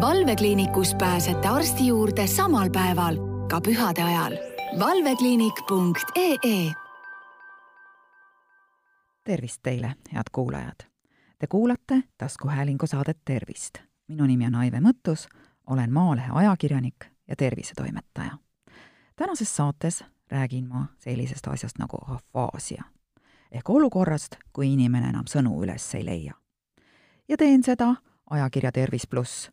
valvekliinikus pääsete arsti juurde samal päeval, ka pühade ajal. valvekliinik.ee tervist teile, head kuulajad! Te kuulate taskuhäälingu saadet Tervist. minu nimi on Aive Mõttus, olen Maalehe ajakirjanik ja tervisetoimetaja. tänases saates räägin ma sellisest asjast nagu afaasia ehk olukorrast, kui inimene enam sõnu üles ei leia. ja teen seda ajakirja Tervis pluss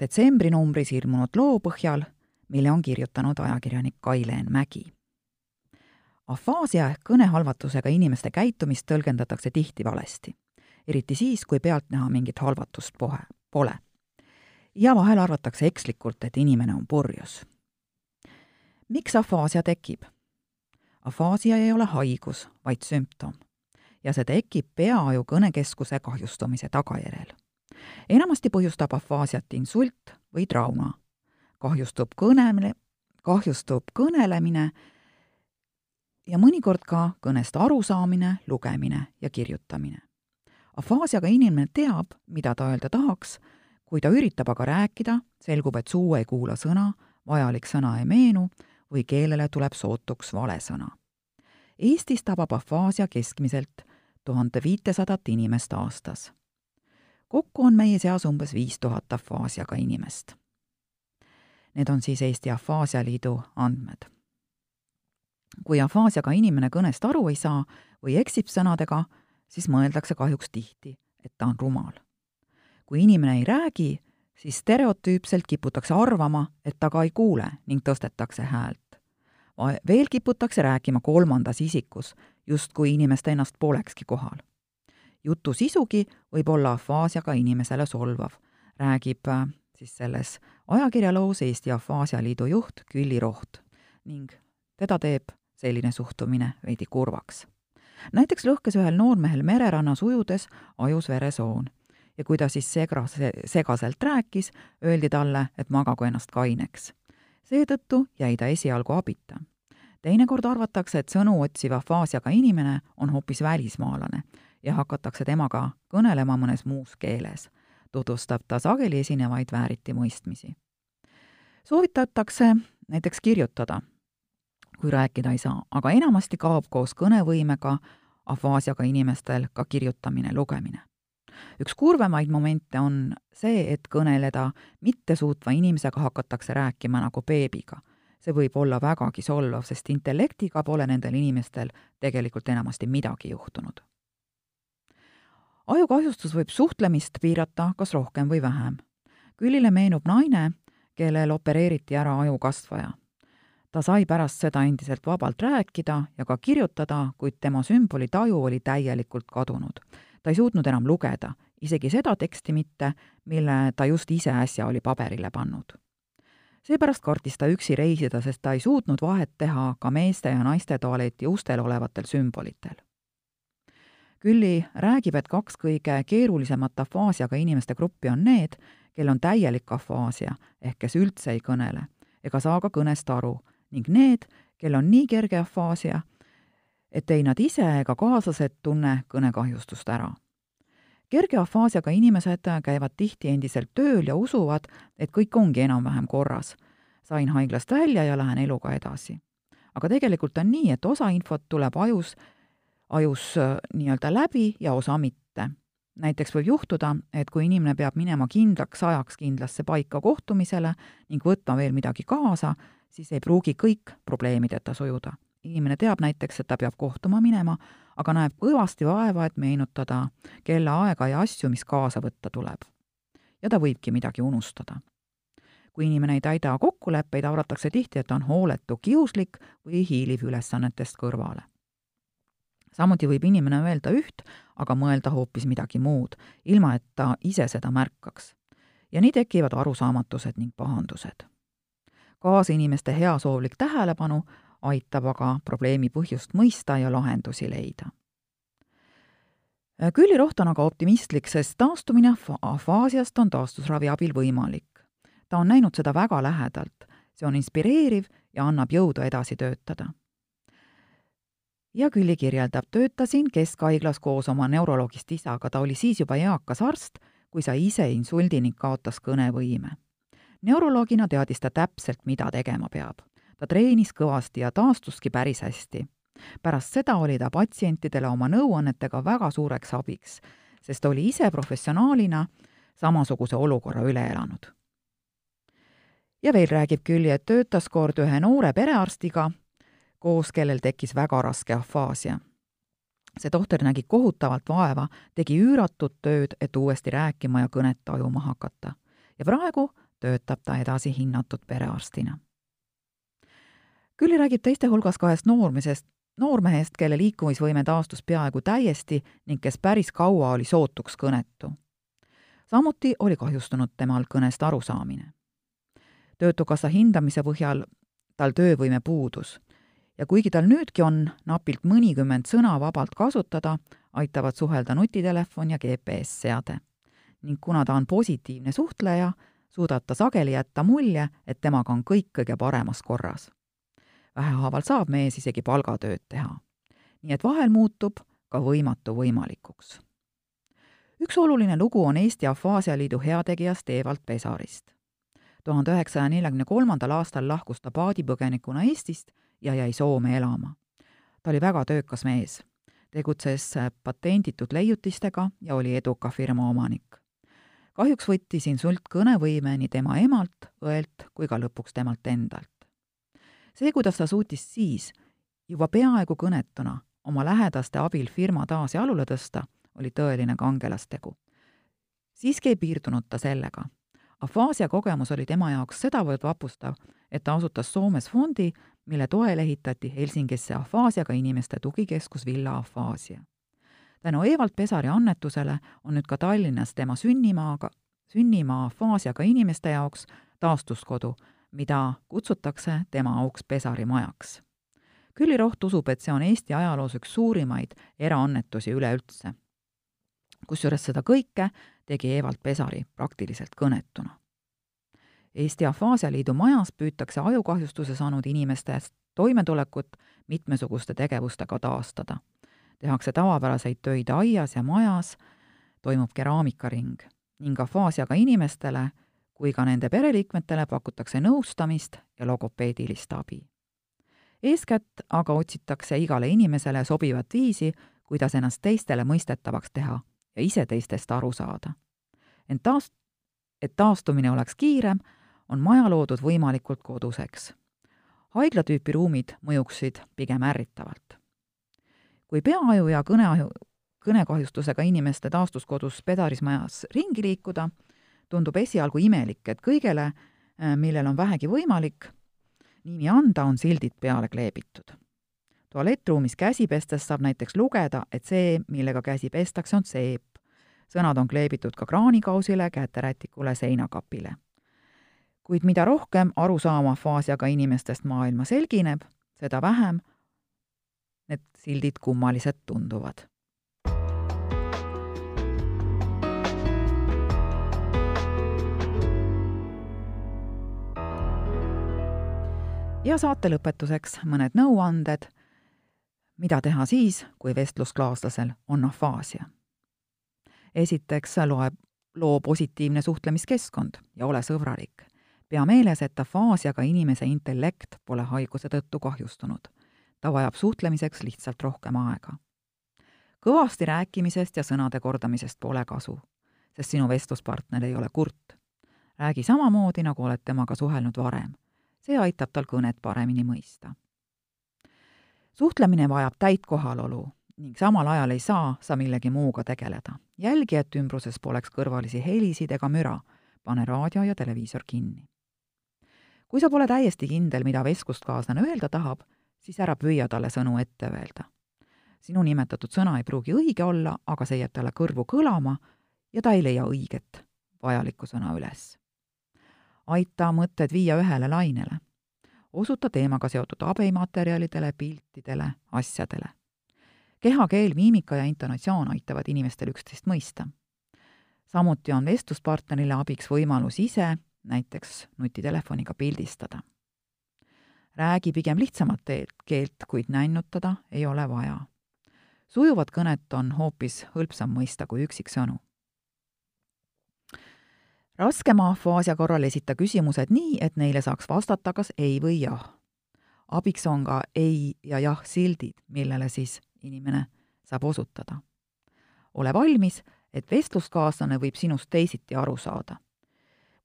detsembri numbris ilmunud loo põhjal, mille on kirjutanud ajakirjanik Kai-Leen Mägi. afaasia ehk kõnehalvatusega inimeste käitumist tõlgendatakse tihti valesti, eriti siis, kui pealtnäha mingit halvatust pohe, pole. ja vahel arvatakse ekslikult, et inimene on purjus. miks afaasia tekib? afaasia ei ole haigus, vaid sümptom ja see tekib peaaju kõnekeskuse kahjustumise tagajärjel enamasti põhjustab afaasiat insult või trauma. kahjustub kõnemine, kahjustub kõnelemine ja mõnikord ka kõnest arusaamine, lugemine ja kirjutamine. afaasiaga inimene teab, mida ta öelda tahaks, kui ta üritab aga rääkida, selgub, et suu ei kuula sõna, vajalik sõna ei meenu või keelele tuleb sootuks vale sõna. Eestis tabab afaasia keskmiselt tuhande viitesadat inimest aastas kokku on meie seas umbes viis tuhat afaasiaga inimest. Need on siis Eesti Afaasia Liidu andmed. kui afaasiaga inimene kõnest aru ei saa või eksib sõnadega, siis mõeldakse kahjuks tihti, et ta on rumal. kui inimene ei räägi, siis stereotüüpselt kiputakse arvama, et ta ka ei kuule ning tõstetakse häält. veel kiputakse rääkima kolmandas isikus, justkui inimest ennast polekski kohal jutu sisugi võib olla afaasiaga inimesele solvav, räägib äh, siis selles ajakirjaloos Eesti Afaasia Liidu juht Külli Roht ning teda teeb selline suhtumine veidi kurvaks. näiteks lõhkes ühel noormehel mererannas ujudes ajus veresoon ja kui ta siis segras, segaselt rääkis, öeldi talle, et magagu ennast kaineks. seetõttu jäi ta esialgu abita. teinekord arvatakse, et sõnu otsiv afaasiaga inimene on hoopis välismaalane ja hakatakse temaga kõnelema mõnes muus keeles, tutvustab ta sageli esinevaid vääritimõistmisi. soovitatakse näiteks kirjutada, kui rääkida ei saa, aga enamasti kaob koos kõnevõimega afaasiaga inimestel ka kirjutamine, lugemine. üks kurvemaid momente on see, et kõneleda mittesuutva inimesega hakatakse rääkima nagu beebiga. see võib olla vägagi solvav, sest intellektiga pole nendel inimestel tegelikult enamasti midagi juhtunud ajukahjustus võib suhtlemist piirata kas rohkem või vähem. Küllile meenub naine, kellel opereeriti ära ajukasvaja. ta sai pärast seda endiselt vabalt rääkida ja ka kirjutada, kuid tema sümbolitaju oli täielikult kadunud. ta ei suutnud enam lugeda, isegi seda teksti mitte, mille ta just ise äsja oli paberile pannud. seepärast kartis ta üksi reisida, sest ta ei suutnud vahet teha ka meeste ja naiste tualeti ustel olevatel sümbolitel Külli räägib, et kaks kõige keerulisemat afaasiaga inimeste gruppi on need, kel on täielik afaasia ehk kes üldse ei kõnele ega saa ka kõnest aru ning need, kel on nii kerge afaasia, et ei nad ise ega kaaslased tunne kõnekahjustust ära. kerge afaasiaga inimesed käivad tihti endiselt tööl ja usuvad, et kõik ongi enam-vähem korras. sain haiglast välja ja lähen eluga edasi. aga tegelikult on nii, et osa infot tuleb ajus ajus äh, nii-öelda läbi ja osa mitte. näiteks võib juhtuda, et kui inimene peab minema kindlaks ajaks kindlasse paika kohtumisele ning võtma veel midagi kaasa, siis ei pruugi kõik probleemideta sujuda. inimene teab näiteks, et ta peab kohtuma minema, aga näeb kõvasti vaeva, et meenutada kellaaega ja asju, mis kaasa võtta tuleb. ja ta võibki midagi unustada kui inimene ei täida kokkuleppeid, arvatakse tihti, et ta on hooletu, kiuslik või hiilib ülesannetest kõrvale samuti võib inimene öelda üht, aga mõelda hoopis midagi muud, ilma et ta ise seda märkaks. ja nii tekivad arusaamatused ning pahandused. kaasinimeste heasoovlik tähelepanu aitab aga probleemi põhjust mõista ja lahendusi leida. Külli Roht on aga optimistlik, sest taastumine afaasiast on taastusravi abil võimalik. ta on näinud seda väga lähedalt, see on inspireeriv ja annab jõudu edasi töötada ja Külli kirjeldab, töötasin keskhaiglas koos oma neuroloogist isaga, ta oli siis juba eakas arst, kui sai ise insuldi ning kaotas kõnevõime. neuroloogina teadis ta täpselt, mida tegema peab. ta treenis kõvasti ja taastuski päris hästi. pärast seda oli ta patsientidele oma nõuannetega väga suureks abiks, sest oli ise professionaalina samasuguse olukorra üle elanud. ja veel räägib Külli, et töötas kord ühe noore perearstiga, koos kellel tekkis väga raske afaasia see tohter nägi kohutavalt vaeva, tegi üüratut tööd, et uuesti rääkima ja kõnet tajuma hakata. ja praegu töötab ta edasi hinnatud perearstina. Külli räägib teiste hulgas kahest noormesest, noormehest, kelle liikumisvõime taastus peaaegu täiesti ning kes päris kaua oli sootuks kõnetu. samuti oli kahjustunud temal kõnest arusaamine. töötukassa hindamise põhjal tal töövõime puudus ja kuigi tal nüüdki on napilt mõnikümmend sõna vabalt kasutada, aitavad suhelda nutitelefon ja GPS-seade. ning kuna ta on positiivne suhtleja, suudab ta sageli jätta mulje, et temaga on kõik kõige paremas korras. vähehaaval saab mees isegi palgatööd teha. nii et vahel muutub ka võimatu võimalikuks. üks oluline lugu on Eesti Afaasia Liidu heategijast Evald Pesarist. tuhande üheksasaja neljakümne kolmandal aastal lahkus ta paadipõgenikuna Eestist ja jäi Soome elama. ta oli väga töökas mees, tegutses patenditud leiutistega ja oli eduka firma omanik. kahjuks võttis insult kõnevõime nii tema emalt, õelt kui ka lõpuks temalt endalt. see, kuidas ta suutis siis, juba peaaegu kõnetuna, oma lähedaste abil firma taas jalule tõsta, oli tõeline kangelastegu. siiski ei piirdunud ta sellega. afaasia kogemus oli tema jaoks sedavõrd vapustav, et ta asutas Soomes fondi, mille toel ehitati Helsingisse afaasiaga inimeste tugikeskus Villa Afaasia. tänu Evald Pesari annetusele on nüüd ka Tallinnas tema sünnimaaga, sünnimaa afaasiaga inimeste jaoks taastuskodu, mida kutsutakse tema auks Pesari majaks. Külli Roht usub, et see on Eesti ajaloos üks suurimaid eraannetusi üleüldse. kusjuures seda kõike tegi Evald Pesari praktiliselt kõnetuna Eesti Afaasia Liidu majas püütakse ajukahjustuse saanud inimestest toimetulekut mitmesuguste tegevustega taastada. tehakse tavapäraseid töid aias ja majas, toimub keraamikaring ning afaasiaga inimestele kui ka nende pereliikmetele pakutakse nõustamist ja logopeedilist abi. eeskätt aga otsitakse igale inimesele sobivat viisi, kuidas ennast teistele mõistetavaks teha ja ise teistest aru saada. ent taas, et taastumine oleks kiirem, on maja loodud võimalikult koduseks. haiglatüüpi ruumid mõjuksid pigem ärritavalt. kui peaaju ja kõneaju, kõnekahjustusega inimeste taastuskodus Pedarismajas ringi liikuda, tundub esialgu imelik, et kõigele, äh, millel on vähegi võimalik nimi anda, on sildid peale kleebitud. tualettruumis käsi pestes saab näiteks lugeda, et see, millega käsi pestakse, on seep. sõnad on kleebitud ka kraanikausile, käterätikule, seinakapile kuid mida rohkem arusaama afaasiaga inimestest maailma selgineb, seda vähem need sildid kummalised tunduvad. ja saate lõpetuseks mõned nõuanded, mida teha siis, kui vestluskaaslasel on afaasia. esiteks loeb, loo positiivne suhtlemiskeskkond ja ole sõbralik pea meeles, et afaasiaga inimese intellekt pole haiguse tõttu kahjustunud. ta vajab suhtlemiseks lihtsalt rohkem aega. kõvasti rääkimisest ja sõnade kordamisest pole kasu, sest sinu vestluspartner ei ole kurt. räägi samamoodi, nagu oled temaga suhelnud varem. see aitab tal kõnet paremini mõista. suhtlemine vajab täit kohalolu ning samal ajal ei saa sa millegi muuga tegeleda. jälgi, et ümbruses poleks kõrvalisi helisid ega müra pane raadio ja televiisor kinni kui sa pole täiesti kindel, mida vestluskaaslane öelda tahab, siis ära püüa talle sõnu ette öelda. sinu nimetatud sõna ei pruugi õige olla, aga see jääb talle kõrvu kõlama ja ta ei leia õiget, vajalikku sõna üles. aita mõtted viia ühele lainele. osuta teemaga seotud abimaterjalidele, piltidele, asjadele. kehakeel, miimika ja intonatsioon aitavad inimestel üksteist mõista. samuti on vestluspartnerile abiks võimalus ise näiteks nutitelefoniga pildistada. räägi pigem lihtsamat keelt, kuid nännutada ei ole vaja. sujuvat kõnet on hoopis hõlpsam mõista kui üksiksõnu. raskema afaasia korral esita küsimused nii, et neile saaks vastata kas ei või jah. abiks on ka ei ja jah sildid, millele siis inimene saab osutada. ole valmis, et vestluskaaslane võib sinust teisiti aru saada.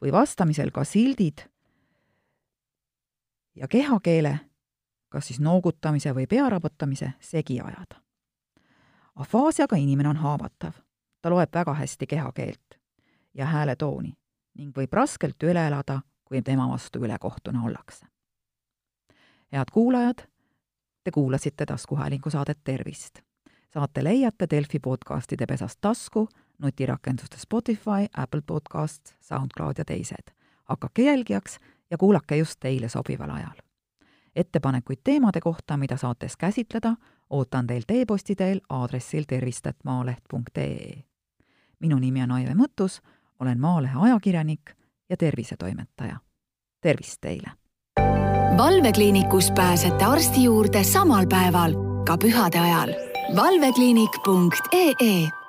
Või vastamisel ka sildid ja kehakeele, kas siis noogutamise või pea raputamise, segi ajada. afaasiaga inimene on haavatav. ta loeb väga hästi kehakeelt ja hääletooni ning võib raskelt üle elada, kui tema vastu ülekohtune ollakse. head kuulajad, te kuulasite taskuhäälingu saadet Tervist. saate leiate Delfi podcastide pesast tasku, nutirakenduste Spotify, Apple Podcast, SoundCloud ja teised. hakake jälgijaks ja kuulake just teile sobival ajal. ettepanekuid teemade kohta, mida saates käsitleda, ootan teilt e-posti teel aadressil tervist.maaleht.ee. minu nimi on Aive Mõttus olen Maalehe ajakirjanik ja tervisetoimetaja. tervist teile! valvekliinikus pääsete arsti juurde samal päeval, ka pühade ajal. valvekliinik.ee